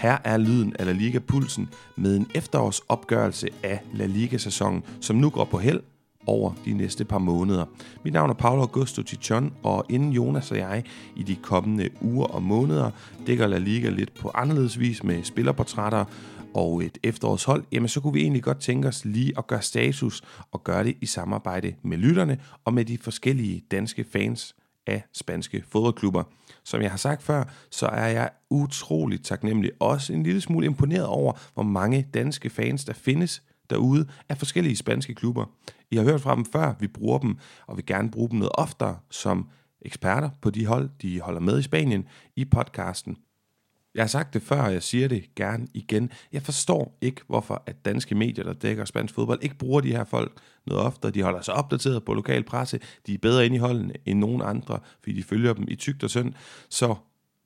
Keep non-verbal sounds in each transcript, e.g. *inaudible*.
Her er lyden af La Liga Pulsen med en efterårsopgørelse af La Liga-sæsonen, som nu går på held over de næste par måneder. Mit navn er Paolo Augusto Tichon, og inden Jonas og jeg i de kommende uger og måneder dækker La Liga lidt på anderledes vis med spillerportrætter og et efterårshold, jamen så kunne vi egentlig godt tænke os lige at gøre status og gøre det i samarbejde med lytterne og med de forskellige danske fans af spanske fodboldklubber. Som jeg har sagt før, så er jeg utroligt taknemmelig, også en lille smule imponeret over, hvor mange danske fans der findes derude af forskellige spanske klubber. I har hørt fra dem før, vi bruger dem, og vil gerne bruge dem noget oftere som eksperter på de hold, de holder med i Spanien i podcasten. Jeg har sagt det før, og jeg siger det gerne igen. Jeg forstår ikke, hvorfor at danske medier, der dækker spansk fodbold, ikke bruger de her folk noget oftere. De holder sig opdateret på lokal presse. De er bedre inde i holdene end nogen andre, fordi de følger dem i tygt og synd. Så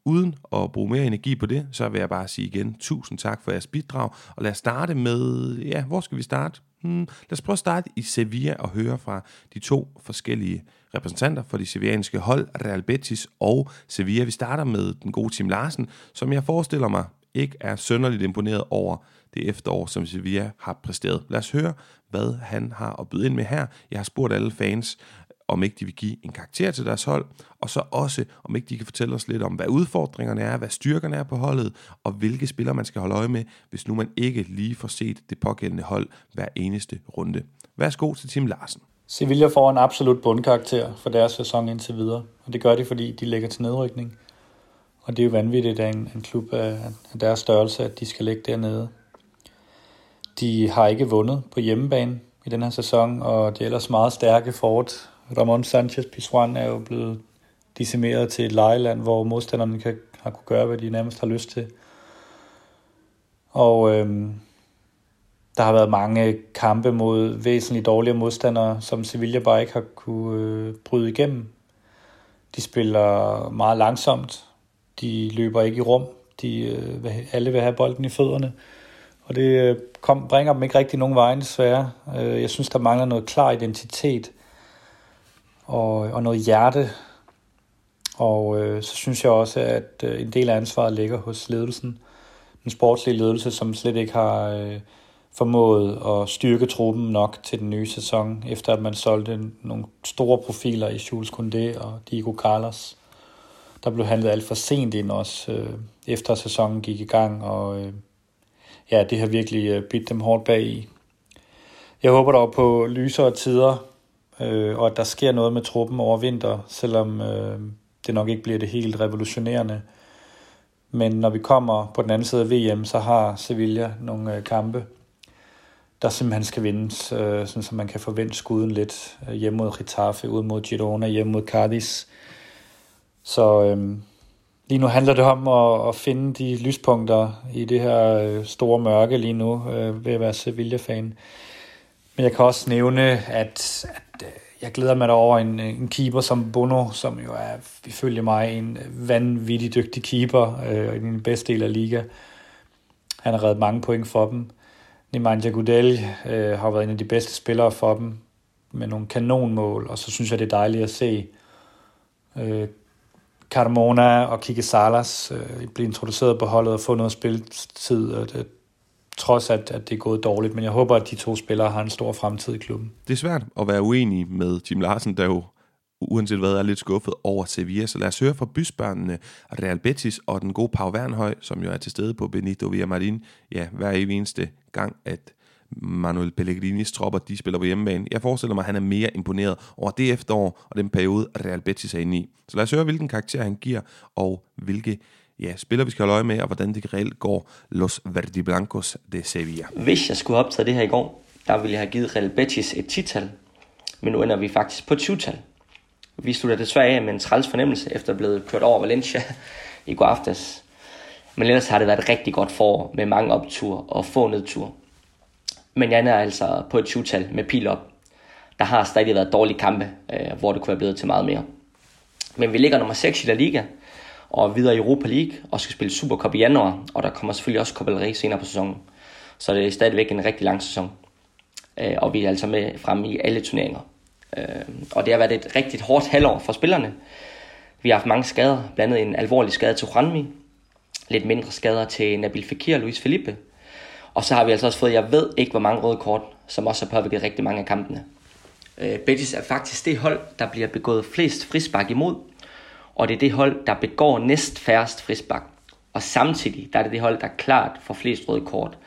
uden at bruge mere energi på det, så vil jeg bare sige igen, tusind tak for jeres bidrag. Og lad os starte med, ja, hvor skal vi starte? Hmm, lad os prøve at starte i Sevilla og høre fra de to forskellige repræsentanter for de sevianske hold, Real Betis og Sevilla. Vi starter med den gode Tim Larsen, som jeg forestiller mig ikke er sønderligt imponeret over det efterår, som Sevilla har præsteret. Lad os høre, hvad han har at byde ind med her. Jeg har spurgt alle fans, om ikke de vil give en karakter til deres hold, og så også, om ikke de kan fortælle os lidt om, hvad udfordringerne er, hvad styrkerne er på holdet, og hvilke spillere man skal holde øje med, hvis nu man ikke lige får set det pågældende hold hver eneste runde. Værsgo til Tim Larsen. Sevilla får en absolut bundkarakter for deres sæson indtil videre, og det gør de, fordi de ligger til nedrykning. Og det er jo vanvittigt af en, en klub af, af deres størrelse, at de skal ligge dernede. De har ikke vundet på hjemmebane i den her sæson, og det er ellers meget stærke fort. Ramon Sanchez Pizjuan er jo blevet decimeret til et lejeland, hvor modstanderne kan, har kunne gøre, hvad de nærmest har lyst til. Og øhm, der har været mange kampe mod væsentligt dårligere modstandere, som Sevilla bare ikke har kunne øh, bryde igennem. De spiller meget langsomt. De løber ikke i rum. De, øh, alle vil have bolden i fødderne. Og det øh, kom, bringer dem ikke rigtig nogen vejen desværre. Øh, jeg synes, der mangler noget klar identitet og, og noget hjerte. Og øh, så synes jeg også, at øh, en del af ansvaret ligger hos ledelsen. Den sportslige ledelse, som slet ikke har... Øh, formået at styrke truppen nok til den nye sæson, efter at man solgte nogle store profiler i Jules Koundé og Diego Carlos. Der blev handlet alt for sent ind også, øh, efter sæsonen gik i gang, og øh, ja, det har virkelig øh, bidt dem hårdt bag i. Jeg håber dog på lysere tider, øh, og at der sker noget med truppen over vinter, selvom øh, det nok ikke bliver det helt revolutionerende. Men når vi kommer på den anden side af VM, så har Sevilla nogle øh, kampe, der simpelthen skal vindes, øh, sådan, så man kan forvente skuden lidt øh, hjemme mod Getafe, ud mod Girona, hjemme mod Cardis. Så øh, lige nu handler det om at, at finde de lyspunkter i det her øh, store mørke lige nu, øh, ved at være Sevilla-fan. Men jeg kan også nævne, at, at øh, jeg glæder mig over en, øh, en keeper som Bono, som jo er, ifølge mig, en øh, vanvittig dygtig keeper øh, i den bedste del af liga. Han har reddet mange point for dem. Nemanja Gudel øh, har været en af de bedste spillere for dem med nogle kanonmål, og så synes jeg, det er dejligt at se øh, Carmona og Kike Salas øh, blive introduceret på holdet og få noget spilletid, og det, trods at, at det er gået dårligt. Men jeg håber, at de to spillere har en stor fremtid i klubben. Det er svært at være uenig med Jim Larsen, der jo uanset hvad, er lidt skuffet over Sevilla. Så lad os høre fra bysbørnene Real Betis og den gode Pau Wernhøj, som jo er til stede på Benito Villamarin, ja, hver eneste gang, at Manuel Pellegrinis tropper, de spiller på hjemmebane. Jeg forestiller mig, at han er mere imponeret over det efterår og den periode, Real Betis er inde i. Så lad os høre, hvilken karakter han giver, og hvilke ja, spillere vi skal holde øje med, og hvordan det reelt går Los Verdi Blancos de Sevilla. Hvis jeg skulle optage det her i går, der ville jeg have givet Real Betis et 10-tal, men nu ender vi faktisk på 20-tal. Vi slutter desværre af med en træls fornemmelse, efter at blevet kørt over Valencia i går aftes. Men ellers har det været et rigtig godt forår med mange optur og få nedtur. Men jeg er altså på et 20-tal med pil op. Der har stadig været dårlige kampe, øh, hvor det kunne være blevet til meget mere. Men vi ligger nummer 6 i La Liga, og videre i Europa League, og skal spille Supercup i januar, og der kommer selvfølgelig også Copa del Rey senere på sæsonen. Så det er stadigvæk en rigtig lang sæson. Øh, og vi er altså med frem i alle turneringer. Øh, og det har været et rigtig hårdt halvår for spillerne. Vi har haft mange skader, blandt andet en alvorlig skade til Juanmi, lidt mindre skader til Nabil Fekir og Luis Felipe. Og så har vi altså også fået, jeg ved ikke hvor mange røde kort, som også har påvirket rigtig mange af kampene. Øh, Betis er faktisk det hold, der bliver begået flest frispark imod, og det er det hold, der begår næst færrest frispark. Og samtidig der er det det hold, der klart får flest røde kort.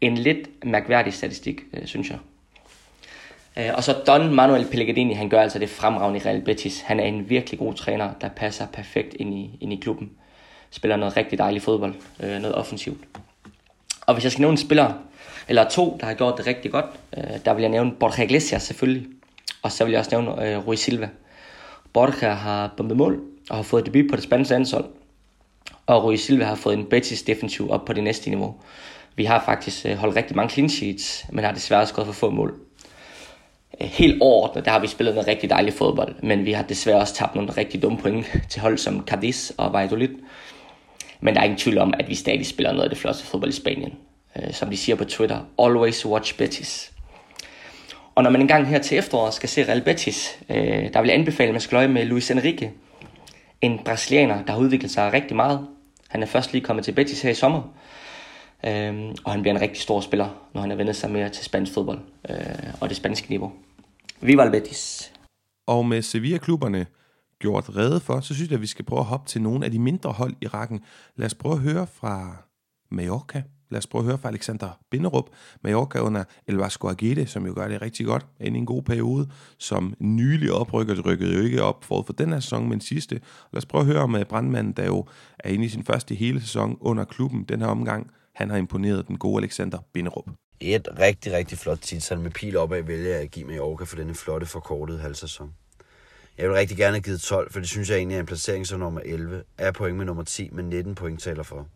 En lidt mærkværdig statistik, øh, synes jeg. Øh, og så Don Manuel Pellegrini, han gør altså det fremragende i Real Betis. Han er en virkelig god træner, der passer perfekt ind i, ind i klubben. Spiller noget rigtig dejligt fodbold, øh, noget offensivt. Og hvis jeg skal nævne en spiller, eller to, der har gjort det rigtig godt, øh, der vil jeg nævne Borja Iglesias selvfølgelig. Og så vil jeg også nævne øh, Rui Silva. Borja har bombet mål og har fået debut på det spanske landshold. Og Rui Silva har fået en Betis defensiv op på det næste niveau. Vi har faktisk øh, holdt rigtig mange clean sheets, men har desværre skåret for få mål. Øh, helt overordnet, der har vi spillet noget rigtig dejligt fodbold, men vi har desværre også tabt nogle rigtig dumme point til hold som Cadiz og Valladolid. Men der er ingen tvivl om, at vi stadig spiller noget af det flotte fodbold i Spanien. Øh, som de siger på Twitter, always watch Betis. Og når man engang her til efteråret skal se Real Betis, øh, der vil jeg anbefale, at man skal løje med Luis Enrique. En brasilianer, der har udviklet sig rigtig meget. Han er først lige kommet til Betis her i sommer. Øhm, og han bliver en rigtig stor spiller, når han er vendt sig mere til spansk fodbold øh, og det spanske niveau. Viva el Betis! Og med Sevilla-klubberne gjort rede for, så synes jeg, at vi skal prøve at hoppe til nogle af de mindre hold i rækken. Lad os prøve at høre fra Mallorca. Lad os prøve at høre fra Alexander Binderup, Mallorca under El Vasco Aguirre, som jo gør det rigtig godt End i en god periode, som nylig oprykket, rykkede jo ikke op for for den her sæson, men sidste. Lad os prøve at høre om øh, brandmanden, der jo er inde i sin første hele sæson under klubben den her omgang. Han har imponeret den gode Alexander Binderup. Et rigtig, rigtig flot titel med pil opad vælger jeg at give Mallorca for denne flotte forkortede halvsæson. Jeg vil rigtig gerne have givet 12, for det synes jeg egentlig er en placering som nummer 11. Er point med nummer 10, men 19 point taler for.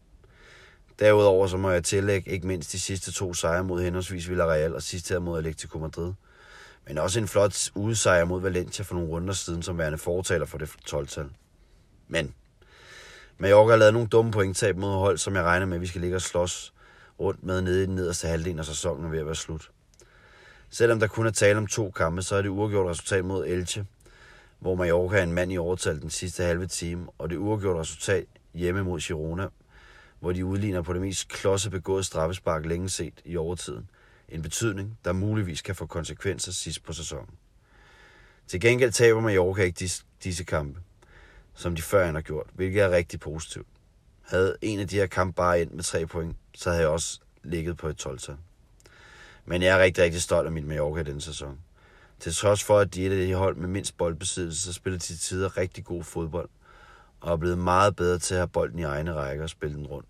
Derudover så må jeg tillægge ikke mindst de sidste to sejre mod henholdsvis Villarreal og sidst her mod Atletico Madrid. Men også en flot udsejr mod Valencia for nogle runder siden som værende fortaler for det 12-tal. Men Mallorca har lavet nogle dumme pointtab mod hold, som jeg regner med, at vi skal ligge og slås rundt med nede i den nederste halvdel af sæsonen ved at være slut. Selvom der kun er tale om to kampe, så er det uafgjort resultat mod Elche, hvor Mallorca er en mand i overtal den sidste halve time, og det uafgjort resultat hjemme mod Girona, hvor de udligner på det mest klodse begået straffespark længe set i overtiden. En betydning, der muligvis kan få konsekvenser sidst på sæsonen. Til gengæld taber Mallorca ikke disse, disse kampe, som de før har gjort, hvilket er rigtig positivt. Havde en af de her kampe bare endt med tre point, så havde jeg også ligget på et 12 -tal. Men jeg er rigtig, rigtig stolt af mit Mallorca denne sæson. Til trods for, at de er et af de hold med mindst boldbesiddelse, så spiller de til tider rigtig god fodbold, og er blevet meget bedre til at have bolden i egne rækker og spille den rundt.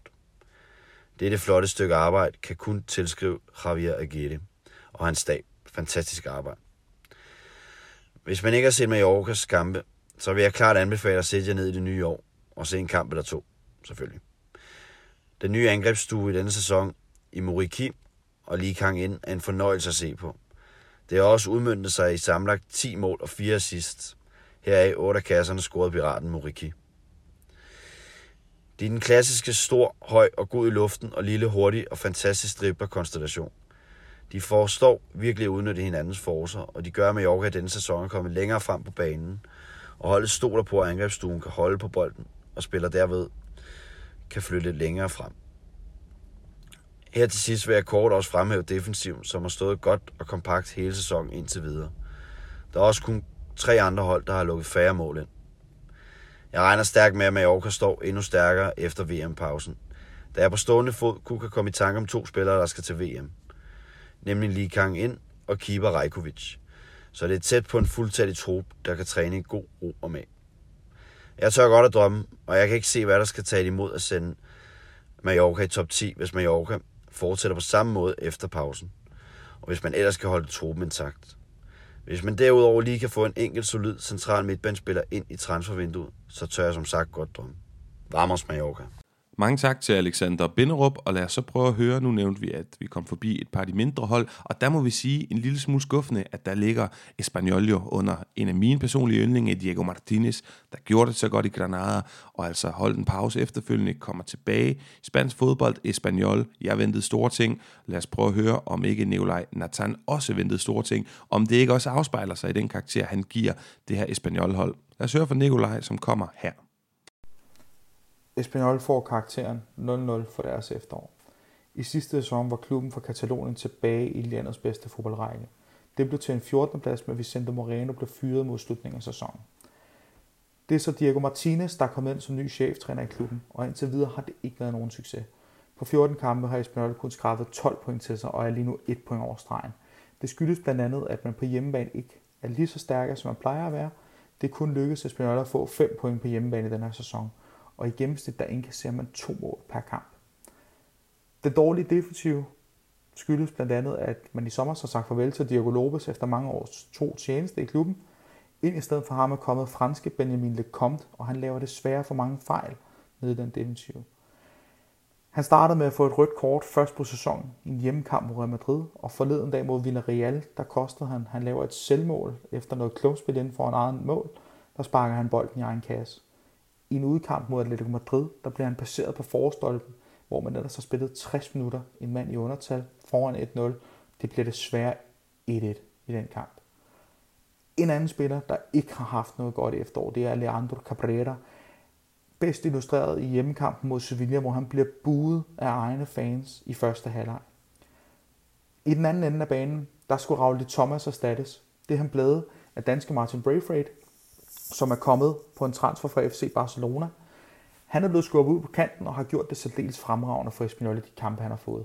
Dette flotte stykke arbejde kan kun tilskrive Javier Aguirre og hans stab. Fantastisk arbejde. Hvis man ikke har set Mallorcas kampe, så vil jeg klart anbefale at sætte jer ned i det nye år og se en kamp eller to, selvfølgelig. Den nye angrebsstue i denne sæson i Moriki og lige Kang ind er en fornøjelse at se på. Det har også udmyndtet sig i samlet 10 mål og 4 assists. Heraf 8 af kasserne scorede piraten Moriki. Det er den klassiske stor, høj og god i luften og lille, hurtig og fantastisk dribler-konstellation. De forstår virkelig at udnytte hinandens forser, og de gør med Mallorca i denne sæson at komme længere frem på banen, og holdet stoler på, at angrebsstuen kan holde på bolden, og spiller derved kan flytte længere frem. Her til sidst vil jeg kort også fremhæve defensiven, som har stået godt og kompakt hele sæsonen indtil videre. Der er også kun tre andre hold, der har lukket færre mål ind. Jeg regner stærkt med, at Mallorca står endnu stærkere efter VM-pausen. Da jeg på stående fod kunne komme i tanke om to spillere, der skal til VM. Nemlig Lee Kang ind og keeper Rajkovic. Så det er tæt på en fuldtættig trup, der kan træne i god ro og mag. Jeg tør godt at drømme, og jeg kan ikke se, hvad der skal tage imod at sende Mallorca i top 10, hvis Mallorca fortsætter på samme måde efter pausen. Og hvis man ellers kan holde truppen intakt. Hvis man derudover lige kan få en enkelt solid central midtbanespiller ind i transfervinduet, så tør jeg som sagt godt drømme. Vamos Mallorca. Mange tak til Alexander Binderup, og lad os så prøve at høre, nu nævnte vi, at vi kom forbi et par af de mindre hold, og der må vi sige en lille smule skuffende, at der ligger Espanyol jo under en af mine personlige yndlinge, Diego Martinez, der gjorde det så godt i Granada, og altså holdt en pause efterfølgende, kommer tilbage. Spansk fodbold, Espanyol, jeg ventede store ting. Lad os prøve at høre, om ikke Neolaj Nathan også ventede store ting, om det ikke også afspejler sig i den karakter, han giver det her Espanyol-hold. Lad os høre fra Nikolaj, som kommer her. Espanyol får karakteren 0-0 for deres efterår. I sidste sæson var klubben fra Katalonien tilbage i landets bedste fodboldrække. Det blev til en 14. plads, men Vicente Moreno blev fyret mod slutningen af sæsonen. Det er så Diego Martinez, der er kommet ind som ny cheftræner i klubben, og indtil videre har det ikke været nogen succes. På 14 kampe har Espanyol kun skrabet 12 point til sig og er lige nu 1 point over stregen. Det skyldes blandt andet, at man på hjemmebane ikke er lige så stærk, som man plejer at være. Det kun lykkedes Espanyol at få 5 point på hjemmebane i den her sæson, og i gennemsnit der indkasserer man to mål per kamp. Det dårlige defensive skyldes blandt andet, at man i sommer har sagt farvel til Diego Lopez efter mange års to tjeneste i klubben. Ind i stedet for ham er kommet franske Benjamin Lecomte, og han laver desværre for mange fejl nede i den defensive. Han startede med at få et rødt kort først på sæsonen i en hjemmekamp mod Real Madrid, og forleden dag mod Villarreal, der kostede han, han laver et selvmål efter noget klumpspil inden for en egen mål, der sparker han bolden i egen kasse. I en udkamp mod Atletico Madrid, der bliver han passeret på forstolpen, hvor man ellers har spillet 60 minutter, en mand i undertal, foran 1-0. Det bliver desværre 1-1 i den kamp. En anden spiller, der ikke har haft noget godt efterår, det er Leandro Cabrera. Bedst illustreret i hjemmekampen mod Sevilla, hvor han bliver buet af egne fans i første halvleg. I den anden ende af banen, der skulle Raul Thomas erstattes. Det er han blevet af danske Martin Braithwaite, som er kommet på en transfer fra FC Barcelona. Han er blevet skubbet ud på kanten og har gjort det særdeles fremragende for Espanyol i de kampe, han har fået.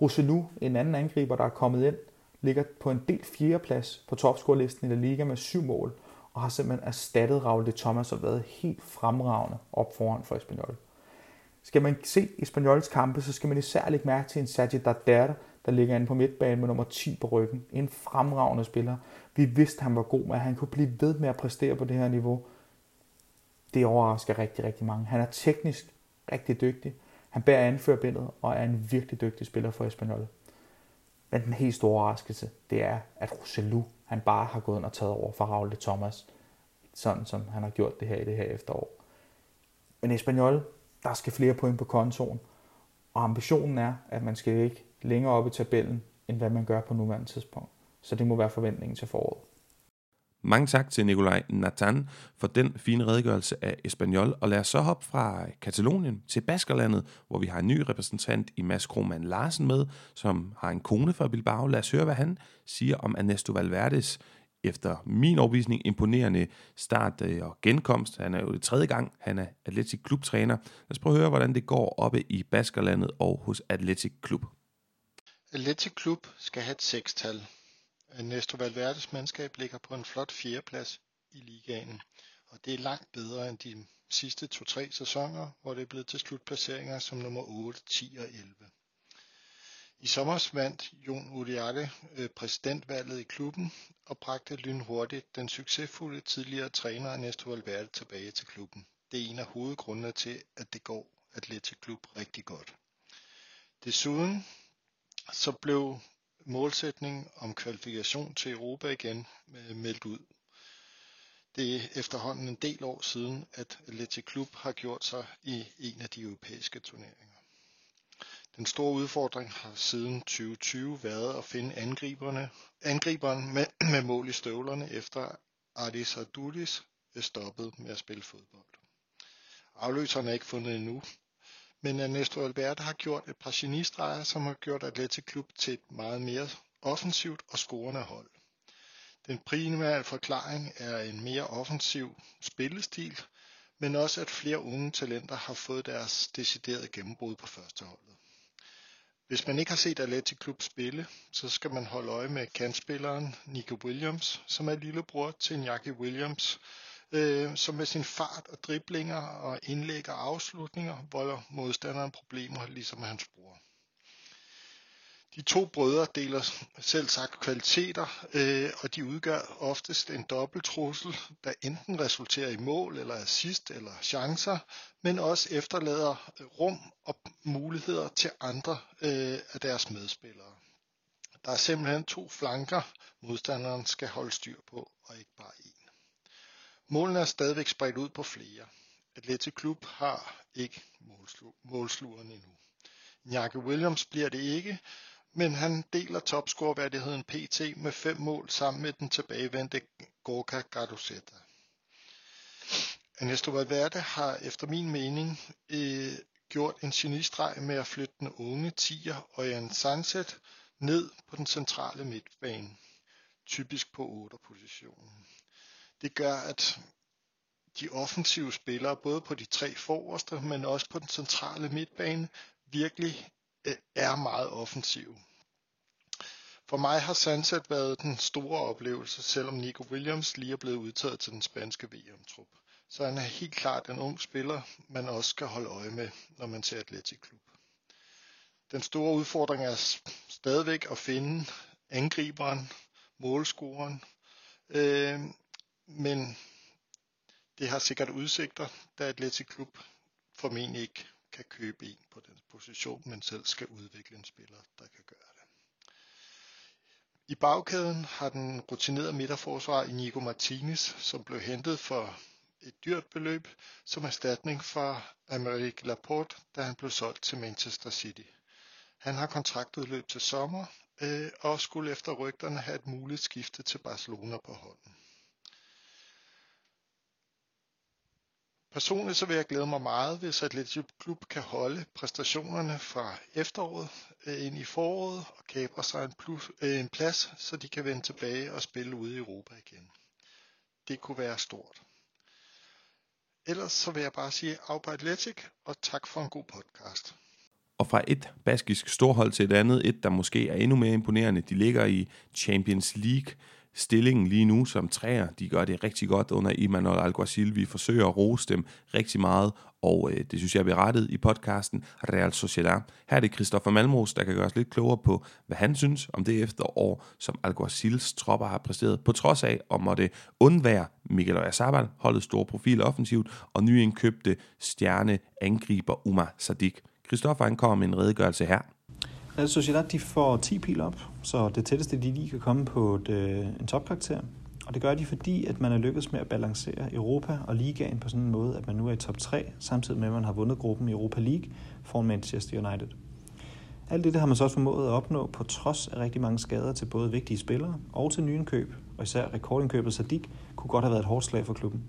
Roselu, en anden angriber, der er kommet ind, ligger på en del fjerdeplads på topscorelisten i La Liga med syv mål, og har simpelthen erstattet Raul de Thomas og været helt fremragende op foran for Espanyol. Skal man se Espanyols kampe, så skal man især lægge mærke til en Sergi Darder, der ligger inde på midtbanen med nummer 10 på ryggen. En fremragende spiller. Vi vidste, han var god, men han kunne blive ved med at præstere på det her niveau. Det overrasker rigtig, rigtig mange. Han er teknisk rigtig dygtig. Han bærer anførbindet og er en virkelig dygtig spiller for Espanyol. Men den helt store overraskelse, det er, at Roselu, han bare har gået ind og taget over for Raul de Thomas, sådan som han har gjort det her i det her efterår. Men Espanyol, der skal flere point på kontoen, og ambitionen er, at man skal ikke længere op i tabellen, end hvad man gør på nuværende tidspunkt. Så det må være forventningen til foråret. Mange tak til Nikolaj Nathan for den fine redegørelse af Espanol, og lad os så hoppe fra Katalonien til Baskerlandet, hvor vi har en ny repræsentant i Mads Krohmann Larsen med, som har en kone fra Bilbao. Lad os høre, hvad han siger om Ernesto Valverdes efter min overbevisning imponerende start øh, og genkomst. Han er jo det tredje gang, han er Atletic Klub-træner. Lad os prøve at høre, hvordan det går oppe i Baskerlandet og hos Atletic Klub. Atletic Klub skal have et sekstal. Ernesto Valverdes mandskab ligger på en flot fjerdeplads i ligaen, og det er langt bedre end de sidste 2-3 sæsoner, hvor det er blevet til slutplaceringer som nummer 8, 10 og 11. I sommer vandt Jon Uriarte øh, præsidentvalget i klubben og bragte lynhurtigt den succesfulde tidligere træner Ernesto Valverde tilbage til klubben. Det er en af hovedgrundene til, at det går Atletic Klub rigtig godt. Desuden så blev målsætning om kvalifikation til Europa igen øh, meldt ud. Det er efterhånden en del år siden, at Atletic Klub har gjort sig i en af de europæiske turneringer. Den store udfordring har siden 2020 været at finde angriberne, angriberen med, med mål i støvlerne efter Adis Adulis er stoppet med at spille fodbold. Afløseren er ikke fundet endnu, men øh, Ernesto Albert har gjort et par genistreger, som har gjort Atletic Klub til et meget mere offensivt og scorende hold. Den primære forklaring er en mere offensiv spillestil, men også at flere unge talenter har fået deres deciderede gennembrud på førsteholdet. Hvis man ikke har set Atletic Klub spille, så skal man holde øje med kantspilleren Nico Williams, som er lillebror til Iñaki Williams, øh, som med sin fart og driblinger og indlæg og afslutninger volder modstanderen problemer, ligesom hans bror. De to brødre deler selv sagt kvaliteter, øh, og de udgør oftest en dobbelt trussel, der enten resulterer i mål eller assist eller chancer, men også efterlader rum og muligheder til andre øh, af deres medspillere. Der er simpelthen to flanker, modstanderen skal holde styr på, og ikke bare en. Målene er stadigvæk spredt ud på flere. Atletic Klub har ikke målslu- endnu. Njake Williams bliver det ikke, men han deler topscoreværdigheden PT med fem mål sammen med den tilbagevendte Gorka Gaduseta. Ernesto Valverde har efter min mening øh, gjort en genistreg med at flytte den unge tiger Jan Sunset ned på den centrale midtbane, typisk på 8 positionen. Det gør, at de offensive spillere, både på de tre forreste, men også på den centrale midtbane, virkelig øh, er meget offensive. For mig har Sunset været den store oplevelse, selvom Nico Williams lige er blevet udtaget til den spanske VM-trup. Så han er helt klart en ung spiller, man også skal holde øje med, når man ser Atletic Klub. Den store udfordring er stadigvæk at finde angriberen, målscoren, øh, men det har sikkert udsigter, da Atletic Klub formentlig ikke kan købe en på den position, men selv skal udvikle en spiller, der kan gøre det. I bagkæden har den rutinerede midterforsvar Inigo Martinez, som blev hentet for et dyrt beløb som erstatning for Aymeric Laporte, da han blev solgt til Manchester City. Han har kontraktudløb til sommer øh, og skulle efter rygterne have et muligt skifte til Barcelona på hånden. Personligt så vil jeg glæde mig meget, hvis Atletico Klub kan holde præstationerne fra efteråret øh, ind i foråret og kapre sig en, plus, øh, en plads, så de kan vende tilbage og spille ude i Europa igen. Det kunne være stort. Ellers så vil jeg bare sige Auba Atletic, og tak for en god podcast. Og fra et baskisk storhold til et andet, et der måske er endnu mere imponerende, de ligger i Champions League stillingen lige nu som træer. De gør det rigtig godt under Imanol Alguacil. Vi forsøger at rose dem rigtig meget, og øh, det synes jeg er berettet i podcasten Real Sociedad. Her er det Christoffer Malmros, der kan gøre os lidt klogere på, hvad han synes om det efterår, som Alguacils tropper har præsteret, på trods af at måtte undvære Miguel Oyarzabal, holdet store profil offensivt, og nyindkøbte stjerne angriber Umar Sadik. Christoffer ankommer med en redegørelse her. Real Sociedad de får 10 pil op, så det tætteste de lige kan komme på et, øh, en topkarakter. Og det gør de, fordi at man er lykkedes med at balancere Europa og ligaen på sådan en måde, at man nu er i top 3, samtidig med at man har vundet gruppen i Europa League foran Manchester United. Alt det har man så også formået at opnå på trods af rigtig mange skader til både vigtige spillere og til nyindkøb, og især rekordindkøbet Sadik kunne godt have været et hårdt slag for klubben.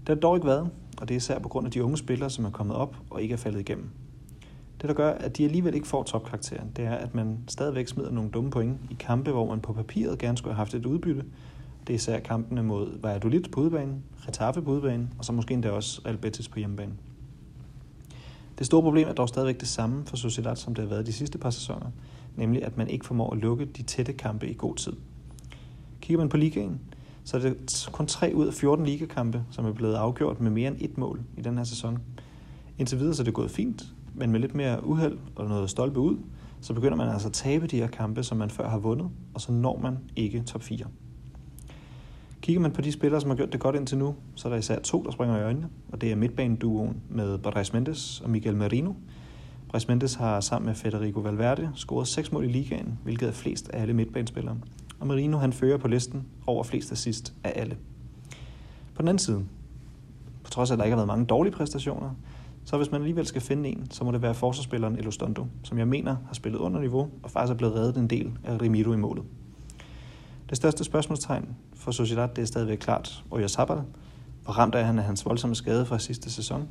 Det har dog ikke været, og det er især på grund af de unge spillere, som er kommet op og ikke er faldet igennem. Det, der gør, at de alligevel ikke får topkarakteren, det er, at man stadigvæk smider nogle dumme point i kampe, hvor man på papiret gerne skulle have haft et udbytte. Det er især kampene mod Valladolid på udebanen, Retaffe på udebanen, og så måske endda også Albetis på hjemmebane. Det store problem er dog stadigvæk det samme for Sociedad, som det har været de sidste par sæsoner, nemlig at man ikke formår at lukke de tætte kampe i god tid. Kigger man på ligaen, så er det kun 3 ud af 14 ligakampe, som er blevet afgjort med mere end et mål i den her sæson. Indtil videre så er det gået fint, men med lidt mere uheld og noget stolpe ud, så begynder man altså at tabe de her kampe, som man før har vundet, og så når man ikke top 4. Kigger man på de spillere, som har gjort det godt indtil nu, så er der især to, der springer i øjnene, og det er midtbaneduoen med Brais Mendes og Miguel Merino. Brais Mendes har sammen med Federico Valverde scoret 6 mål i ligaen, hvilket er flest af alle midtbanespillere. Og Merino han fører på listen over flest assist af alle. På den anden side, på trods af at der ikke har været mange dårlige præstationer, så hvis man alligevel skal finde en, så må det være forsvarsspilleren Elostondo, som jeg mener har spillet under niveau og faktisk er blevet reddet en del af Remiro i målet. Det største spørgsmålstegn for Sociedad det er stadigvæk klart Oyarzabal. Hvor ramt er han af hans voldsomme skade fra sidste sæson?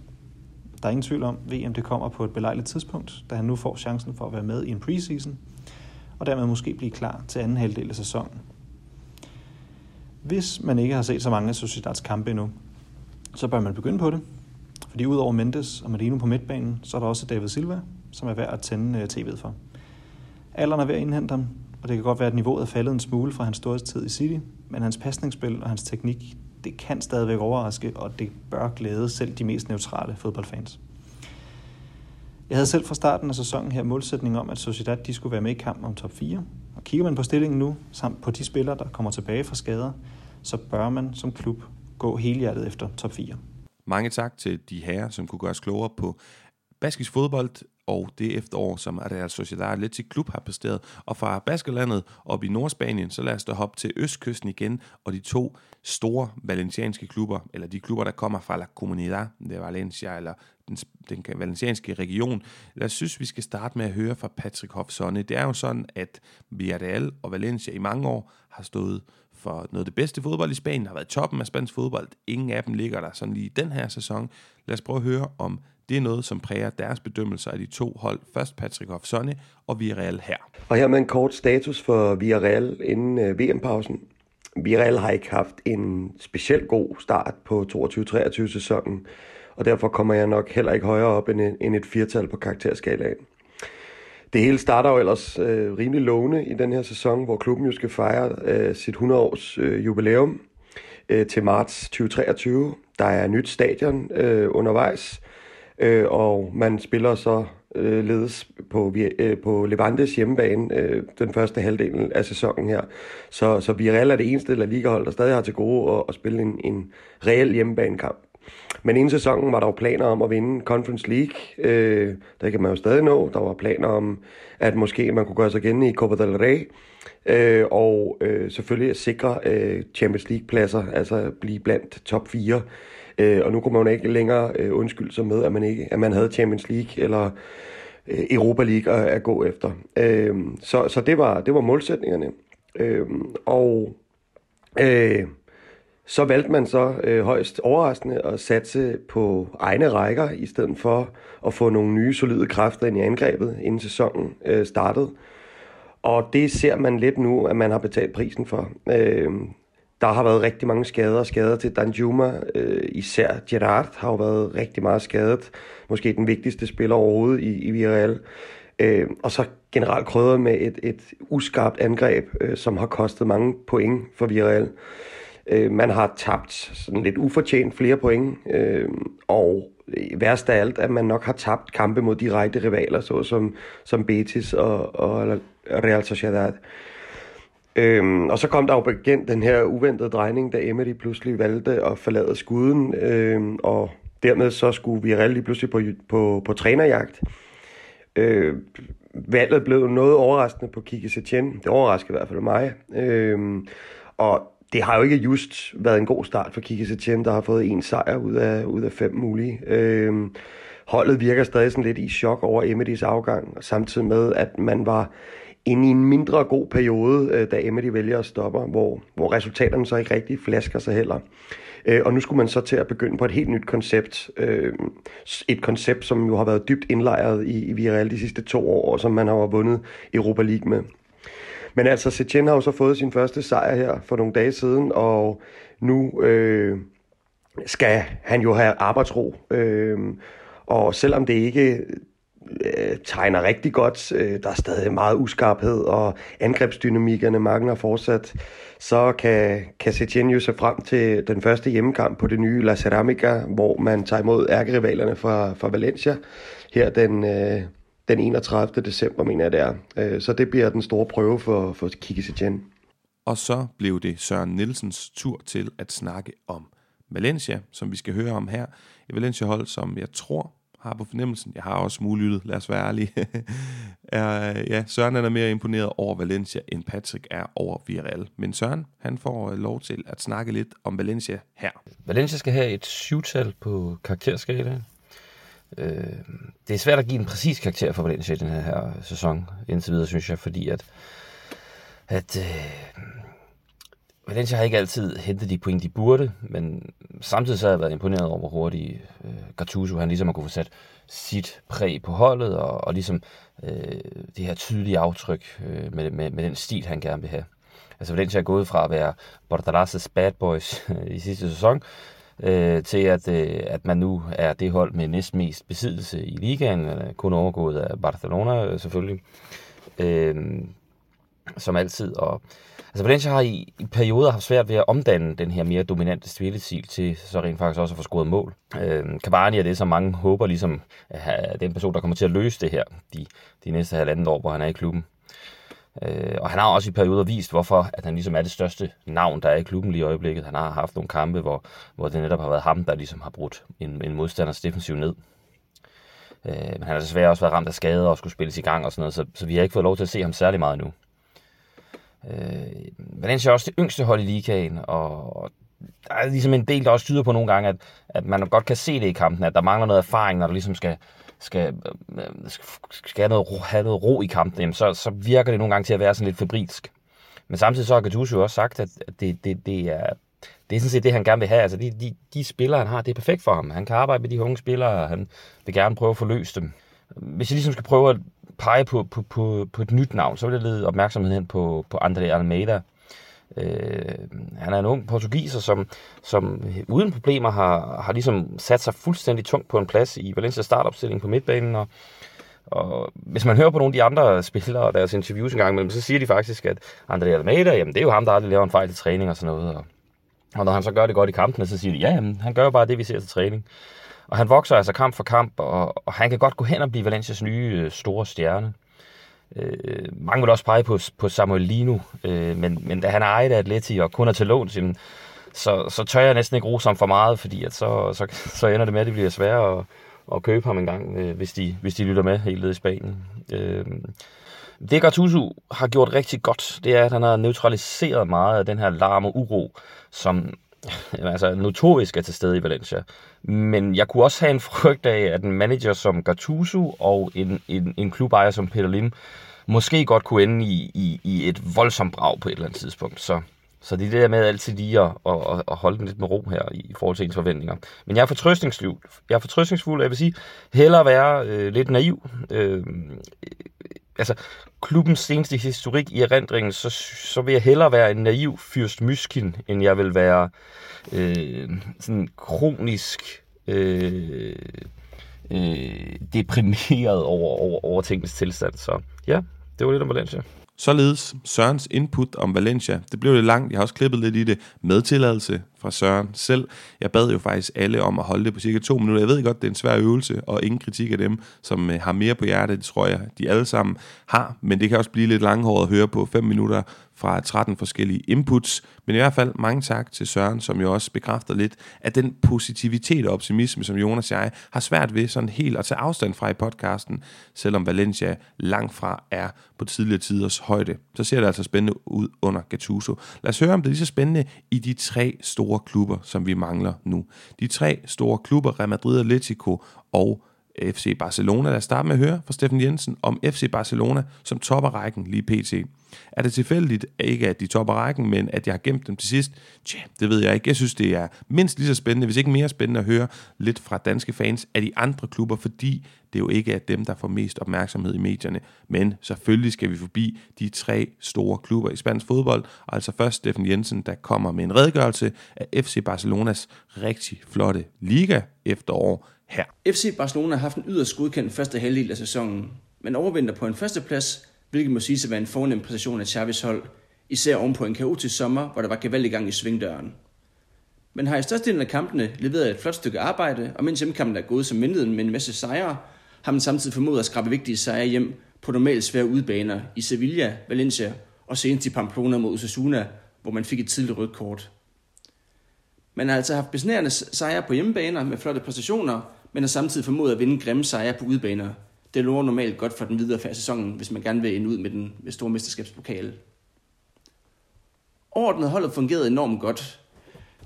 Der er ingen tvivl om, at VM det kommer på et belejligt tidspunkt, da han nu får chancen for at være med i en preseason, og dermed måske blive klar til anden halvdel af sæsonen. Hvis man ikke har set så mange af Sociedads kampe endnu, så bør man begynde på det, fordi udover Mendes og Marino på midtbanen, så er der også David Silva, som er værd at tænde øh, tv'et for. Alderen er ved at indhente ham, og det kan godt være, at niveauet er faldet en smule fra hans storhedstid i City, men hans pasningsspil og hans teknik, det kan stadigvæk overraske, og det bør glæde selv de mest neutrale fodboldfans. Jeg havde selv fra starten af sæsonen her målsætning om, at Sociedad de skulle være med i kampen om top 4. Og kigger man på stillingen nu, samt på de spillere, der kommer tilbage fra skader, så bør man som klub gå helhjertet efter top 4. Mange tak til de herrer, som kunne gøre os klogere på baskisk fodbold og det efterår, som Real Sociedad Athletic Klub har præsteret. Og fra Baskerlandet op i Nordspanien, så lad os da hoppe til Østkysten igen, og de to store valencianske klubber, eller de klubber, der kommer fra La Comunidad de Valencia, eller den, den valencianske region. Jeg synes, vi skal starte med at høre fra Patrick Hofsonne. Det er jo sådan, at Villarreal og Valencia i mange år har stået for noget af det bedste fodbold i Spanien, har været toppen af spansk fodbold. Ingen af dem ligger der sådan lige i den her sæson. Lad os prøve at høre, om det er noget, som præger deres bedømmelser af de to hold. Først Patrick Hoff Sonne og Villarreal her. Og her med en kort status for Villarreal inden øh, VM-pausen. Villarreal har ikke haft en specielt god start på 22-23 sæsonen, og derfor kommer jeg nok heller ikke højere op end et, end et firtal på karakterskalaen. Det hele starter jo ellers øh, rimelig lovende i den her sæson, hvor klubben jo skal fejre øh, sit 100-års øh, jubilæum øh, til marts 2023. Der er nyt stadion øh, undervejs, øh, og man spiller så øh, ledes på, øh, på Levantes hjemmebane øh, den første halvdel af sæsonen her. Så, så Villarreal er det eneste La Liga-hold, der stadig har til gode at, at spille en, en reel hjemmebanekamp. Men inden sæsonen var der jo planer om at vinde Conference League. Øh, der kan man jo stadig nå. Der var planer om, at måske man kunne gøre sig igen i Copa del Rey. Øh, og øh, selvfølgelig at sikre øh, Champions League-pladser, altså blive blandt top 4. Øh, og nu kunne man jo ikke længere øh, undskylde sig med, at man, ikke, at man havde Champions League eller øh, Europa League at, at gå efter. Øh, så så det, var, det var målsætningerne. Øh, og øh, så valgte man så øh, højst overraskende at satse på egne rækker, i stedet for at få nogle nye solide kræfter ind i angrebet, inden sæsonen øh, startede. Og det ser man lidt nu, at man har betalt prisen for. Øh, der har været rigtig mange skader og skader til Danjuma. Øh, især Gerard har jo været rigtig meget skadet. Måske den vigtigste spiller overhovedet i, i Villarreal. Øh, og så generelt krydret med et, et uskarpt angreb, øh, som har kostet mange point for Villarreal. Øh, Øh, man har tabt sådan lidt ufortjent flere point, øh, og værst af alt, at man nok har tabt kampe mod direkte rivaler, såsom som Betis og, og Real Sociedad. Øhm, og så kom der jo igen den her uventede drejning, da Emery pludselig valgte at forlade skuden, øhm, og dermed så skulle vi lige pludselig på, på, på trænerjagt. Øh, valget blev noget overraskende på Kike Setien. Det overraskede i hvert fald mig. Øhm, og det har jo ikke just været en god start for Kiki Setien, der har fået en sejr ud af, ud af fem mulige. Øhm, holdet virker stadig sådan lidt i chok over Emerys afgang, samtidig med, at man var inde i en mindre god periode, øh, da Emery vælger at stoppe, hvor, hvor resultaterne så ikke rigtig flasker sig heller. Øh, og nu skulle man så til at begynde på et helt nyt koncept. Øh, et koncept, som jo har været dybt indlejret i, i Villarreal de sidste to år, og som man har vundet Europa League med. Men altså, Setien har jo så fået sin første sejr her for nogle dage siden, og nu øh, skal han jo have arbejdsro. Øh, og selvom det ikke øh, tegner rigtig godt. Øh, der er stadig meget uskarphed, og angrebsdynamikkerne mangler fortsat. Så kan, kan Setien jo se frem til den første hjemmekamp på det nye La Ceramica, hvor man tager imod ærkerivalerne fra, fra Valencia her den, øh, den 31. december, mener jeg det er. Øh, så det bliver den store prøve for, for Kiki Setien. Og så blev det Søren Nielsens tur til at snakke om Valencia, som vi skal høre om her. Et Valencia-hold, som jeg tror har på fornemmelsen, jeg har også smuglyttet, lad os være ærlige, *laughs* er, ja, Søren er mere imponeret over Valencia, end Patrick er over Villarreal. Men Søren, han får øh, lov til at snakke lidt om Valencia her. Valencia skal have et syvtal på karakterskalaen. Øh, det er svært at give en præcis karakter for Valencia i den her, her sæson, indtil videre, synes jeg, fordi at, at øh, Valencia har ikke altid hentet de point, de burde, men samtidig så har jeg været imponeret over, hvor hurtigt øh, Gattuso han ligesom har kunne få sat sit præg på holdet, og, og ligesom øh, det her tydelige aftryk øh, med, med, med den stil, han gerne vil have. Altså Valencia er gået fra at være Bordalas bad boys øh, i sidste sæson, øh, til at, øh, at man nu er det hold med næstmest besiddelse i ligaen, kun overgået af Barcelona øh, selvfølgelig, øh, som altid, og Altså Valencia har i, i perioder haft svært ved at omdanne den her mere dominante spillestil til så rent faktisk også at få scoret mål. Øh, Cavani er det, som mange håber ligesom er den person, der kommer til at løse det her de, de næste halvanden år, hvor han er i klubben. Øh, og han har også i perioder vist, hvorfor at han ligesom er det største navn, der er i klubben lige i øjeblikket. Han har haft nogle kampe, hvor, hvor det netop har været ham, der ligesom har brudt en, en modstanders defensiv ned. Øh, men han har desværre også været ramt af skader og skulle spilles i gang og sådan noget, så, så vi har ikke fået lov til at se ham særlig meget endnu. Øh, Valencia er også det yngste hold i ligaen, og der er ligesom en del, der også tyder på nogle gange, at, at man godt kan se det i kampen, at der mangler noget erfaring, når der ligesom skal, skal, øh, skal have noget, ro, have noget ro i kampen, jamen så, så virker det nogle gange til at være sådan lidt febrilsk. Men samtidig så har Gattuso også sagt, at det, det, det er det er sådan set det, han gerne vil have. Altså, de, de, de spillere, han har, det er perfekt for ham. Han kan arbejde med de unge spillere, og han vil gerne prøve at forløse dem. Hvis jeg ligesom skal prøve at pege på, på, på, på et nyt navn, så vil jeg lede opmærksomheden hen på, på André Almeida. Øh, han er en ung portugiser, som, som uden problemer har, har ligesom sat sig fuldstændig tungt på en plads i Valencia startopstilling på midtbanen, og, og hvis man hører på nogle af de andre spillere og deres interviews en gang imellem, så siger de faktisk, at André Almeida, jamen det er jo ham, der aldrig laver en fejl i træning og sådan noget. Og, og når han så gør det godt i kampene, så siger de, ja, jamen, han gør bare det, vi ser til træning. Og han vokser altså kamp for kamp, og, og han kan godt gå hen og blive Valencias nye øh, store stjerne. Øh, mange vil også pege på, på Samuel Lino, øh, men, men da han er ejet af Atleti og kun er til lån, så, så tør jeg næsten ikke rose ham for meget, fordi at så, så, så ender det med, at det bliver sværere at, at købe ham en gang, øh, hvis, de, hvis de lytter med helt ned i Spanien. Øh, det Gattuso har gjort rigtig godt, det er, at han har neutraliseret meget af den her larm og uro, som *laughs* altså, notorisk er til stede i Valencia. Men jeg kunne også have en frygt af, at en manager som Gattuso og en, en, en klubejer som Peter Lim måske godt kunne ende i, i, i et voldsomt brag på et eller andet tidspunkt. Så, så det er det der med altid lige at, at, at holde den lidt med ro her i forhold til ens forventninger. Men jeg er fortrøstningsfuld. Jeg er fortrøstningsfuld, jeg vil sige, hellere være øh, lidt naiv. Øh, altså, klubbens seneste historik i erindringen, så, så vil jeg hellere være en naiv fyrst Myskin, end jeg vil være øh, sådan kronisk øh, øh, deprimeret over, over, over tingens tilstand. Så ja, det var lidt om Valencia. Således Sørens input om Valencia. Det blev lidt langt. Jeg har også klippet lidt i det med tilladelse fra Søren selv. Jeg bad jo faktisk alle om at holde det på cirka to minutter. Jeg ved godt, det er en svær øvelse, og ingen kritik af dem, som øh, har mere på hjertet. Det tror jeg, de alle sammen har. Men det kan også blive lidt langhåret at høre på 5 minutter fra 13 forskellige inputs. Men i hvert fald mange tak til Søren, som jo også bekræfter lidt, at den positivitet og optimisme, som Jonas og jeg har svært ved sådan helt at tage afstand fra i podcasten, selvom Valencia langt fra er på tidligere tiders højde. Så ser det altså spændende ud under Gattuso. Lad os høre, om det er lige så spændende i de tre store klubber, som vi mangler nu. De tre store klubber, Real Madrid, Atletico og FC Barcelona. Lad os starte med at høre fra Steffen Jensen om FC Barcelona som topper rækken lige pt. Er det tilfældigt, ikke at de topper rækken, men at jeg har gemt dem til sidst? Tja, det ved jeg ikke. Jeg synes, det er mindst lige så spændende, hvis ikke mere spændende at høre lidt fra danske fans af de andre klubber, fordi det jo ikke er dem, der får mest opmærksomhed i medierne. Men selvfølgelig skal vi forbi de tre store klubber i spansk fodbold, altså først Steffen Jensen, der kommer med en redegørelse af FC Barcelonas rigtig flotte liga efterår her. FC Barcelona har haft en yderst godkendt første halvdel af sæsonen, men overvinder på en førsteplads hvilket må sige at være en fornem præstation af Chavis hold, især ovenpå en kaotisk sommer, hvor der var gevaldig gang i svingdøren. Men har i størstedelen af kampene leveret et flot stykke arbejde, og mens hjemmekampen er gået som ventet med en masse sejre, har man samtidig formået at skrabe vigtige sejre hjem på normalt svære udbaner i Sevilla, Valencia og senest i Pamplona mod Osasuna, hvor man fik et tidligt rødt kort. Man har altså haft besnærende sejre på hjemmebaner med flotte præstationer, men har samtidig formået at vinde grimme sejre på udbaner, det lover normalt godt for den videre færd sæsonen, hvis man gerne vil ind ud med den med store mesterskabspokale. Ordnet holdet fungerede enormt godt.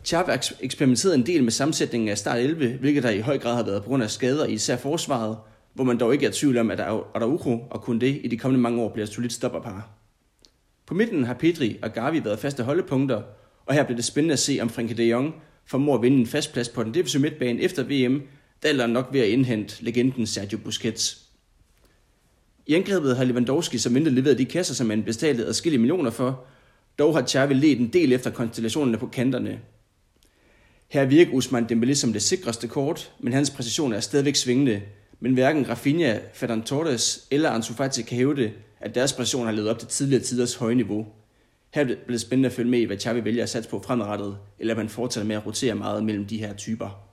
Xavi eksperimenterede en del med sammensætningen af start 11, hvilket der i høj grad har været på grund af skader i især forsvaret, hvor man dog ikke er tvivl om, at Araujo og kun det i de kommende mange år bliver et solidt stopperpar. På midten har Pedri og Gavi været faste holdepunkter, og her bliver det spændende at se, om Frenkie de Jong formår at vinde en fast plads på den defensive midtbane efter VM, der er nok ved at indhente legenden Sergio Busquets. I angrebet har Lewandowski som mindre leveret de kasser, som man betalte adskillige millioner for. Dog har Xavi ledt en del efter konstellationerne på kanterne. Her virker Usman Dembélé som det sikreste kort, men hans præcision er stadigvæk svingende. Men hverken Rafinha, Ferdinand Torres eller Ansu Fati kan hævde, at deres præcision har levet op til tidligere tiders høje niveau. Her bliver det spændende at følge med i, hvad Xavi vælger at satse på fremadrettet, eller man fortsætter med at rotere meget mellem de her typer.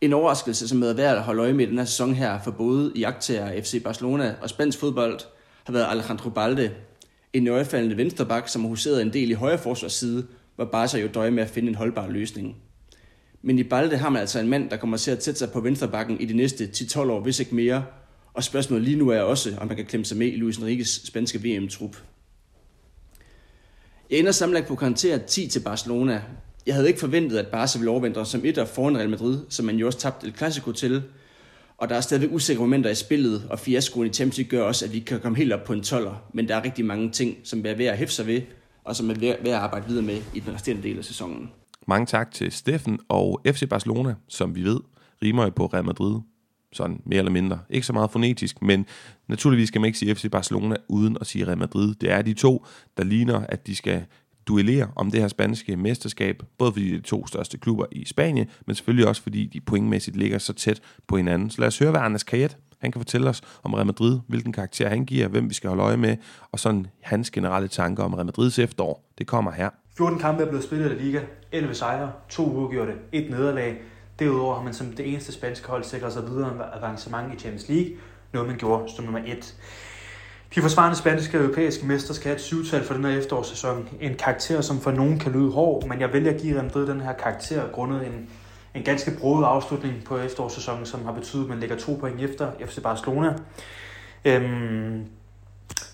En overraskelse, som er værd at holde øje med i den her sæson her for både iagtager FC Barcelona og spansk fodbold, har været Alejandro Balde, en nøjefaldende vensterbak, som har huseret en del i højre forsvarsside, hvor Barca jo døje med at finde en holdbar løsning. Men i Balde har man altså en mand, der kommer til at sætte sig på venstrebakken i de næste 10-12 år, hvis ikke mere, og spørgsmålet lige nu er også, om man kan klemme sig med i Luis Enriques spanske VM-trup. Jeg ender samlet på karakter 10 til Barcelona, jeg havde ikke forventet, at Barca ville overvinde som et af foran Real Madrid, som man jo også tabte El Clasico til. Og der er stadigvæk usikre momenter i spillet, og fiaskoen i Champions League gør også, at vi kan komme helt op på en 12'er. Men der er rigtig mange ting, som er ved at hæfte sig ved, og som er ved at arbejde videre med i den resterende del af sæsonen. Mange tak til Steffen og FC Barcelona, som vi ved rimer jo på Real Madrid. Sådan mere eller mindre. Ikke så meget fonetisk, men naturligvis skal man ikke sige FC Barcelona uden at sige Real Madrid. Det er de to, der ligner, at de skal duellere om det her spanske mesterskab, både fordi det er de to største klubber i Spanien, men selvfølgelig også fordi de pointmæssigt ligger så tæt på hinanden. Så lad os høre, hvad Anders Kajet han kan fortælle os om Real Madrid, hvilken karakter han giver, hvem vi skal holde øje med, og sådan hans generelle tanker om Real Madrids efterår. Det kommer her. 14 kampe er blevet spillet i Liga, 11 sejre, 2 uafgjorte, et nederlag. Derudover har man som det eneste spanske hold sikret sig videre avancement i Champions League, noget man gjorde som nummer 1. De forsvarende spanske og europæiske mester skal have et syvtal for den her efterårssæson. En karakter, som for nogen kan lyde hård, men jeg vælger at give Real Madrid den her karakter grundet en, en ganske broet afslutning på efterårssæsonen, som har betydet, at man ligger to point efter FC Barcelona. Øhm,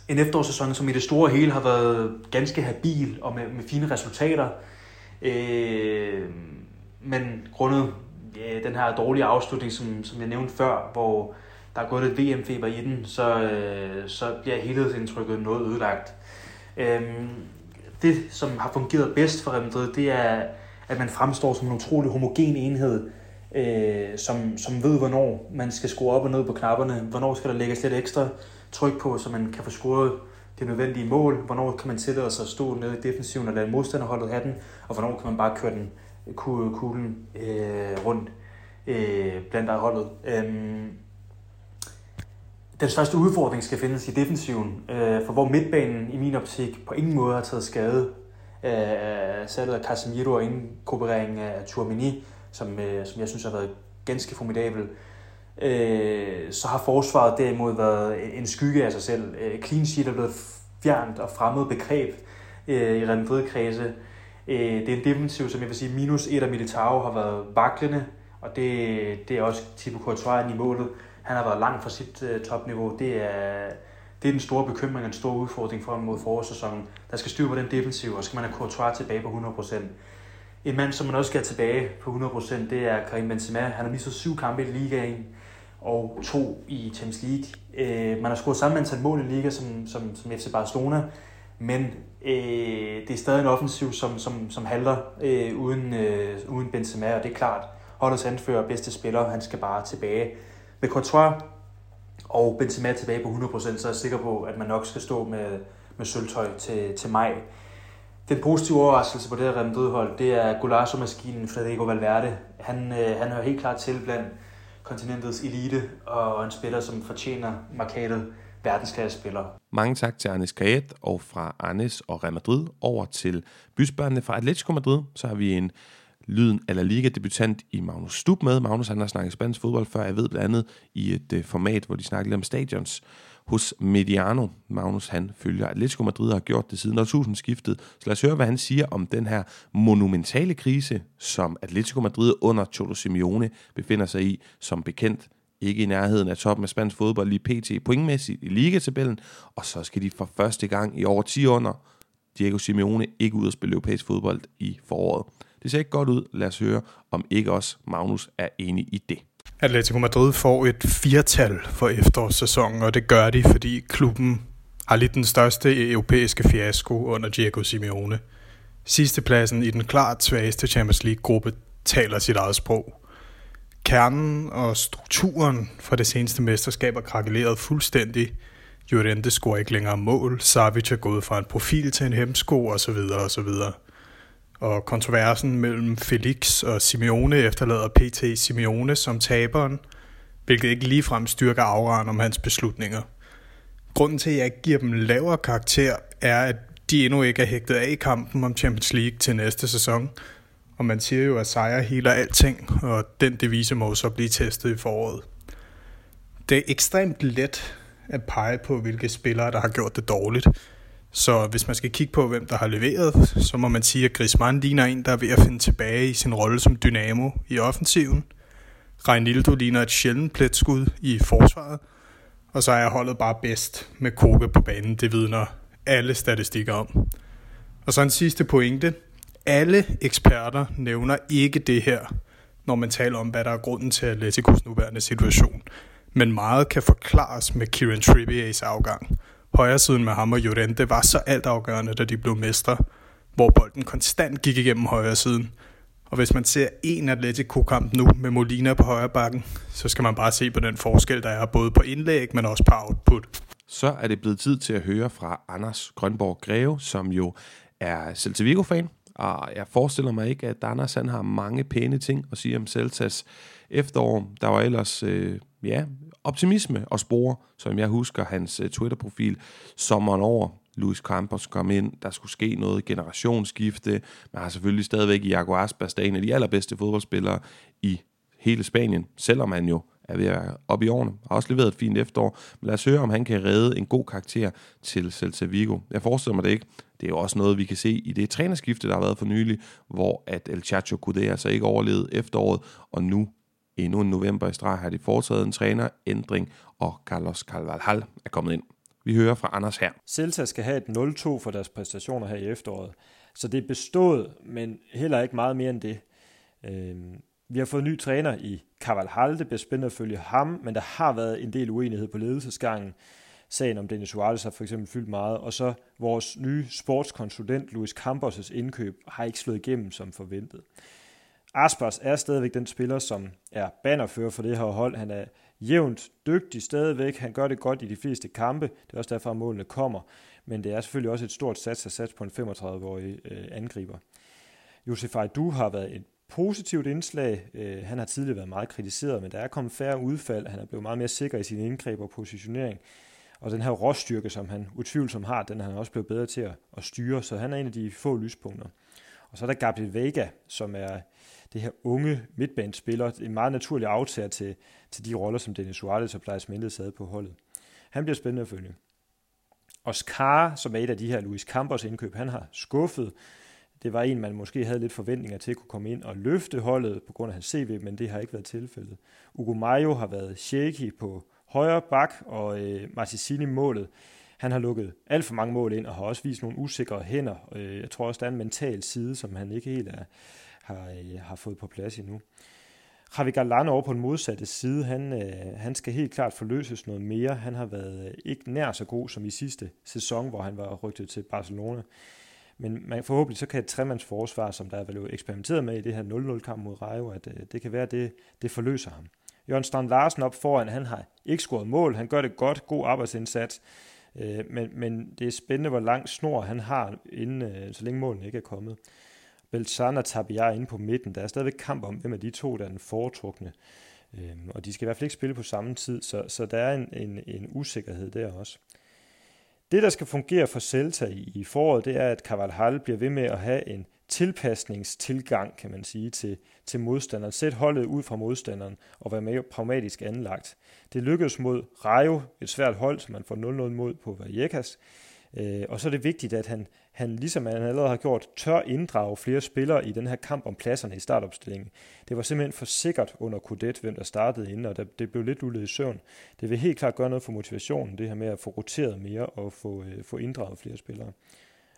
en efterårssæson, som i det store hele har været ganske habil og med, med fine resultater. Øh, men grundet ja, den her dårlige afslutning, som, som jeg nævnte før, hvor der er gået lidt VM-feber i den, så, øh, så bliver helhedsindtrykket noget ødelagt. Øhm, det, som har fungeret bedst for Real Madrid, det er, at man fremstår som en utrolig homogen enhed, øh, som, som ved, hvornår man skal skrue op og ned på knapperne, hvornår skal der lægges lidt ekstra tryk på, så man kan få scoret det nødvendige mål, hvornår kan man tillade sig at stå nede i defensiven og lade modstanderholdet have den, og hvornår kan man bare køre den kuglen øh, rundt øh, blandt holdet. Øh, den største udfordring skal findes i defensiven, øh, for hvor midtbanen i min optik på ingen måde har taget skade af salget af Casemiro og inkorporeringen af Tourmini, som, øh, som jeg synes har været ganske formidabel. Øh, så har forsvaret derimod været en skygge af sig selv. Øh, clean sheet er blevet fjernt og fremmed begreb øh, i Real Madrid-kredse. Øh, det er en defensiv, som jeg vil sige, minus et af Militao har været vaklende, og det, det er også Thibaut Courtois i målet. Han har været langt fra sit øh, topniveau. Det er, det er den store bekymring og en stor udfordring for ham mod forårssæsonen. Der skal styr på den defensiv, og så skal man have Courtois tilbage på 100%. En mand, som man også skal have tilbage på 100%, det er Karim Benzema. Han har mistet syv kampe i ligaen og to i Champions League. Øh, man har scoret samme antal mål i liga som, som, som FC Barcelona, men øh, det er stadig en offensiv, som, som, som halter øh, uden, øh, uden Benzema, og det er klart, holdets anfører bedste spiller, han skal bare tilbage med Courtois og Benzema tilbage på 100%, så er jeg sikker på, at man nok skal stå med, med sølvtøj til, til maj. Den positive overraskelse på det her Real Madrid-hold, det er Golasso-maskinen Federico Valverde. Han, øh, han hører helt klart til blandt kontinentets elite, og en spiller, som fortjener markedet verdensklasse spiller. Mange tak til Arnes Kajet, og fra Arnes og Real Madrid over til bysbørnene fra Atletico Madrid. Så har vi en lyden af La Liga-debutant i Magnus Stub med. Magnus han har snakket spansk fodbold før, jeg ved blandt andet i et øh, format, hvor de snakker lidt om stadions hos Mediano. Magnus han følger Atletico Madrid og har gjort det siden årtusindskiftet. skiftet. Så lad os høre, hvad han siger om den her monumentale krise, som Atletico Madrid under Cholo Simeone befinder sig i, som bekendt ikke i nærheden af toppen af spansk fodbold lige pt. pointmæssigt i ligatabellen, og så skal de for første gang i over 10 år Diego Simeone ikke ud at spille europæisk fodbold i foråret. Det ser ikke godt ud. Lad os høre, om ikke også Magnus er enig i det. Atletico Madrid får et firtal for efterårssæsonen, og det gør de, fordi klubben har lidt den største europæiske fiasko under Diego Simeone. Sidstepladsen i den klart svageste Champions League-gruppe taler sit eget sprog. Kernen og strukturen for det seneste mesterskab er krakeleret fuldstændig. Llorente scorer ikke længere mål, Savic er gået fra en profil til en hemsko osv. osv og kontroversen mellem Felix og Simeone efterlader PT Simeone som taberen, hvilket ikke ligefrem styrker afraren om hans beslutninger. Grunden til, at jeg giver dem lavere karakter, er, at de endnu ikke er hægtet af i kampen om Champions League til næste sæson. Og man siger jo, at sejre heler alting, og den devise må så blive testet i foråret. Det er ekstremt let at pege på, hvilke spillere, der har gjort det dårligt – så hvis man skal kigge på, hvem der har leveret, så må man sige, at Griezmann ligner en, der er ved at finde tilbage i sin rolle som dynamo i offensiven. Reinildo ligner et sjældent pletskud i forsvaret. Og så er holdet bare bedst med Koke på banen. Det vidner alle statistikker om. Og så en sidste pointe. Alle eksperter nævner ikke det her, når man taler om, hvad der er grunden til Atleticos nuværende situation. Men meget kan forklares med Kieran Trippier's afgang. Højre siden med ham og Llorente var så altafgørende, da de blev mestre, hvor bolden konstant gik igennem højresiden. Og hvis man ser en Atletico-kamp nu med Molina på højre bakken, så skal man bare se på den forskel, der er både på indlæg, men også på output. Så er det blevet tid til at høre fra Anders Grønborg Greve, som jo er Celta Vigo-fan, og jeg forestiller mig ikke, at Anders han har mange pæne ting at sige om Celtas efterår. Der var ellers øh, ja, optimisme og spore, som jeg husker hans øh, Twitter-profil sommeren over. Luis Campos kom ind, der skulle ske noget generationsskifte. Man har selvfølgelig stadigvæk Iago Aspas, der er en af de allerbedste fodboldspillere i hele Spanien, selvom han jo er ved at være oppe i årene. Har også leveret et fint efterår. Men lad os høre, om han kan redde en god karakter til Celta Vigo. Jeg forestiller mig det ikke. Det er jo også noget, vi kan se i det trænerskifte, der har været for nylig, hvor at El Chacho Coudet altså ikke overlevede efteråret, og nu endnu en november i streg har de foretaget en trænerændring, og Carlos Carvalhal er kommet ind. Vi hører fra Anders her. Celta skal have et 0-2 for deres præstationer her i efteråret. Så det er bestået, men heller ikke meget mere end det. Øhm, vi har fået ny træner i Carvalhal. Det bliver spændende at følge ham, men der har været en del uenighed på ledelsesgangen. Sagen om Dennis Suarez har for eksempel fyldt meget, og så vores nye sportskonsulent Luis Campos' indkøb har ikke slået igennem som forventet. Aspas er stadigvæk den spiller, som er bannerfører for det her hold. Han er jævnt dygtig stadigvæk. Han gør det godt i de fleste kampe. Det er også derfor, at målene kommer. Men det er selvfølgelig også et stort sats at satse på en 35-årig øh, angriber. Josef du har været et positivt indslag. Øh, han har tidligere været meget kritiseret, men der er kommet færre udfald. Han er blevet meget mere sikker i sin indgreb og positionering. Og den her råstyrke, som han utvivlsomt har, den er han også blevet bedre til at, at styre, så han er en af de få lyspunkter. Og så er der Gabriel Vega, som er det her unge midtbanespiller, en meget naturlig aftager til, til de roller, som Dennis Suarez og Plejs Mendes havde på holdet. Han bliver spændende at følge. Oscar, som er et af de her Luis Campos indkøb, han har skuffet. Det var en, man måske havde lidt forventninger til at kunne komme ind og løfte holdet på grund af hans CV, men det har ikke været tilfældet. Ugo Mayo har været shaky på højre bak, og øh, Martissini målet. Han har lukket alt for mange mål ind, og har også vist nogle usikre hænder. Øh, jeg tror også, der er en mental side, som han ikke helt er, har, øh, har fået på plads endnu. Javi Galán over på den modsatte side, han, øh, han skal helt klart forløses noget mere. Han har været øh, ikke nær så god som i sidste sæson, hvor han var rygtet til Barcelona. Men man, forhåbentlig så kan et tremandsforsvar, som der er blevet eksperimenteret med i det her 0-0-kamp mod Rayo, at øh, det kan være, at det, det forløser ham. Jørgen Strand Larsen op foran, han har ikke scoret mål, han gør det godt, god arbejdsindsats, øh, men, men det er spændende, hvor lang snor han har, inden, øh, så længe målen ikke er kommet. Beltran og Tabia inde på midten. Der er stadigvæk kamp om, hvem af de to, der er den foretrukne. Øhm, og de skal i hvert fald ikke spille på samme tid, så, så der er en, en, en usikkerhed der også. Det, der skal fungere for Celta i, i foråret, det er, at Carvalhal bliver ved med at have en tilpasningstilgang, kan man sige, til, til modstanderen. Sæt holdet ud fra modstanderen og være mere pragmatisk anlagt. Det lykkedes mod Rayo, et svært hold, som man får 0-0 mod på Vallecas. Øh, og så er det vigtigt, at han, han, ligesom han allerede har gjort, tør inddrage flere spillere i den her kamp om pladserne i startopstillingen. Det var simpelthen for sikkert under Kudet, hvem der startede inden, og det blev lidt uledet i søvn. Det vil helt klart gøre noget for motivationen, det her med at få roteret mere og få, øh, få inddraget flere spillere.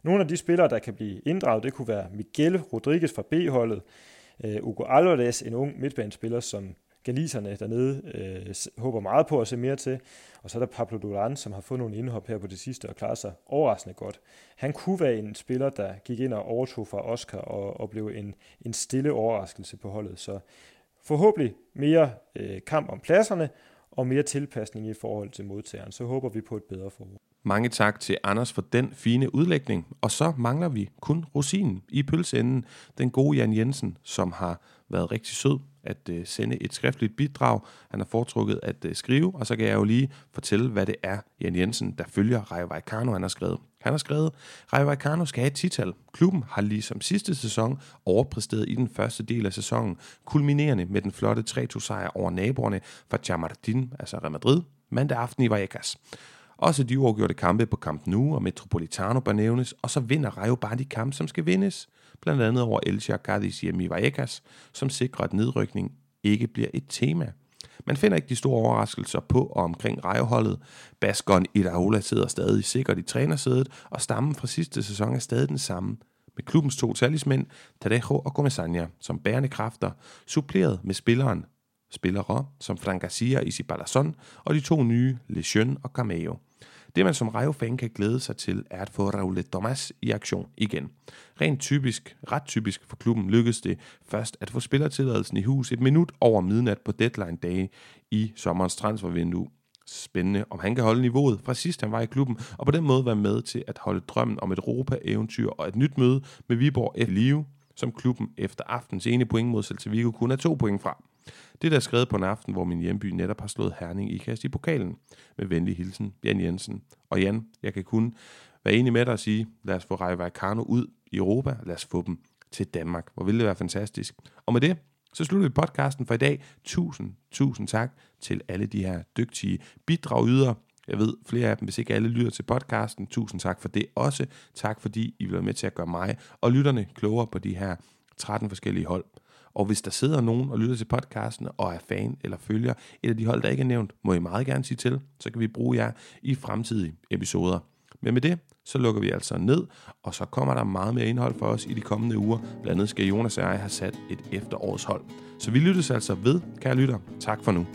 Nogle af de spillere, der kan blive inddraget, det kunne være Miguel Rodriguez fra B-holdet, øh, Hugo Alvarez, en ung midtbanespiller, som galiserne dernede øh, håber meget på at se mere til. Og så er der Pablo Duran, som har fået nogle indhop her på det sidste og klarer sig overraskende godt. Han kunne være en spiller, der gik ind og overtog fra Oscar og, og blev en, en stille overraskelse på holdet. Så forhåbentlig mere øh, kamp om pladserne og mere tilpasning i forhold til modtageren. Så håber vi på et bedre forår. Mange tak til Anders for den fine udlægning. Og så mangler vi kun rosinen i pølseenden, den gode Jan Jensen, som har været rigtig sød at øh, sende et skriftligt bidrag. Han har foretrukket at øh, skrive, og så kan jeg jo lige fortælle, hvad det er, Jan Jensen, der følger Rayo Vallecano, han har skrevet. Han har skrevet, Rayo Vallecano skal have et tital. Klubben har ligesom sidste sæson overpræsteret i den første del af sæsonen, kulminerende med den flotte 3-2-sejr over naboerne fra Chamartin, altså Real Madrid, mandag aften i Vallecas. Også de uafgjorte kampe på Camp Nou og Metropolitano bør nævnes, og så vinder Rayo bare de kampe, som skal vindes. Blandt andet over Elche Cadiz hjemme i Vallecas, som sikrer, at nedrykning ikke bliver et tema. Man finder ikke de store overraskelser på og omkring rejeholdet. Baskon Idaola sidder stadig sikkert i trænersædet, og stammen fra sidste sæson er stadig den samme. med klubbens to talismænd, Tadejo og Gomesania, som bærende kræfter, suppleret med spilleren spillere som Frank Garcia og Balazon, og de to nye, Lejeune og Cameo. Det, man som Rayo-fan kan glæde sig til, er at få Raul Thomas i aktion igen. Rent typisk, ret typisk for klubben lykkedes det først at få spillertilladelsen i hus et minut over midnat på deadline-dage i sommerens transfervindue. Spændende, om han kan holde niveauet fra sidst han var i klubben, og på den måde være med til at holde drømmen om et Europa-eventyr og et nyt møde med Viborg F. Live, som klubben efter aftens ene point mod Celta Vigo kun er to point fra. Det der er skrevet på en aften, hvor min hjemby netop har slået Herning i kast i pokalen. Med venlig hilsen, Jan Jensen. Og Jan, jeg kan kun være enig med dig og sige, lad os få Rayo ud i Europa, lad os få dem til Danmark. Hvor ville det være fantastisk. Og med det, så slutter vi podcasten for i dag. Tusind, tusind tak til alle de her dygtige bidragydere. Jeg ved flere af dem, hvis ikke alle lytter til podcasten. Tusind tak for det også. Tak fordi I vil være med til at gøre mig og lytterne klogere på de her 13 forskellige hold. Og hvis der sidder nogen og lytter til podcasten og er fan eller følger et af de hold, der ikke er nævnt, må I meget gerne sige til, så kan vi bruge jer i fremtidige episoder. Men med det, så lukker vi altså ned, og så kommer der meget mere indhold for os i de kommende uger. Blandt andet skal Jonas og jeg have sat et efterårshold. Så vi lyttes altså ved, kære lytter. Tak for nu.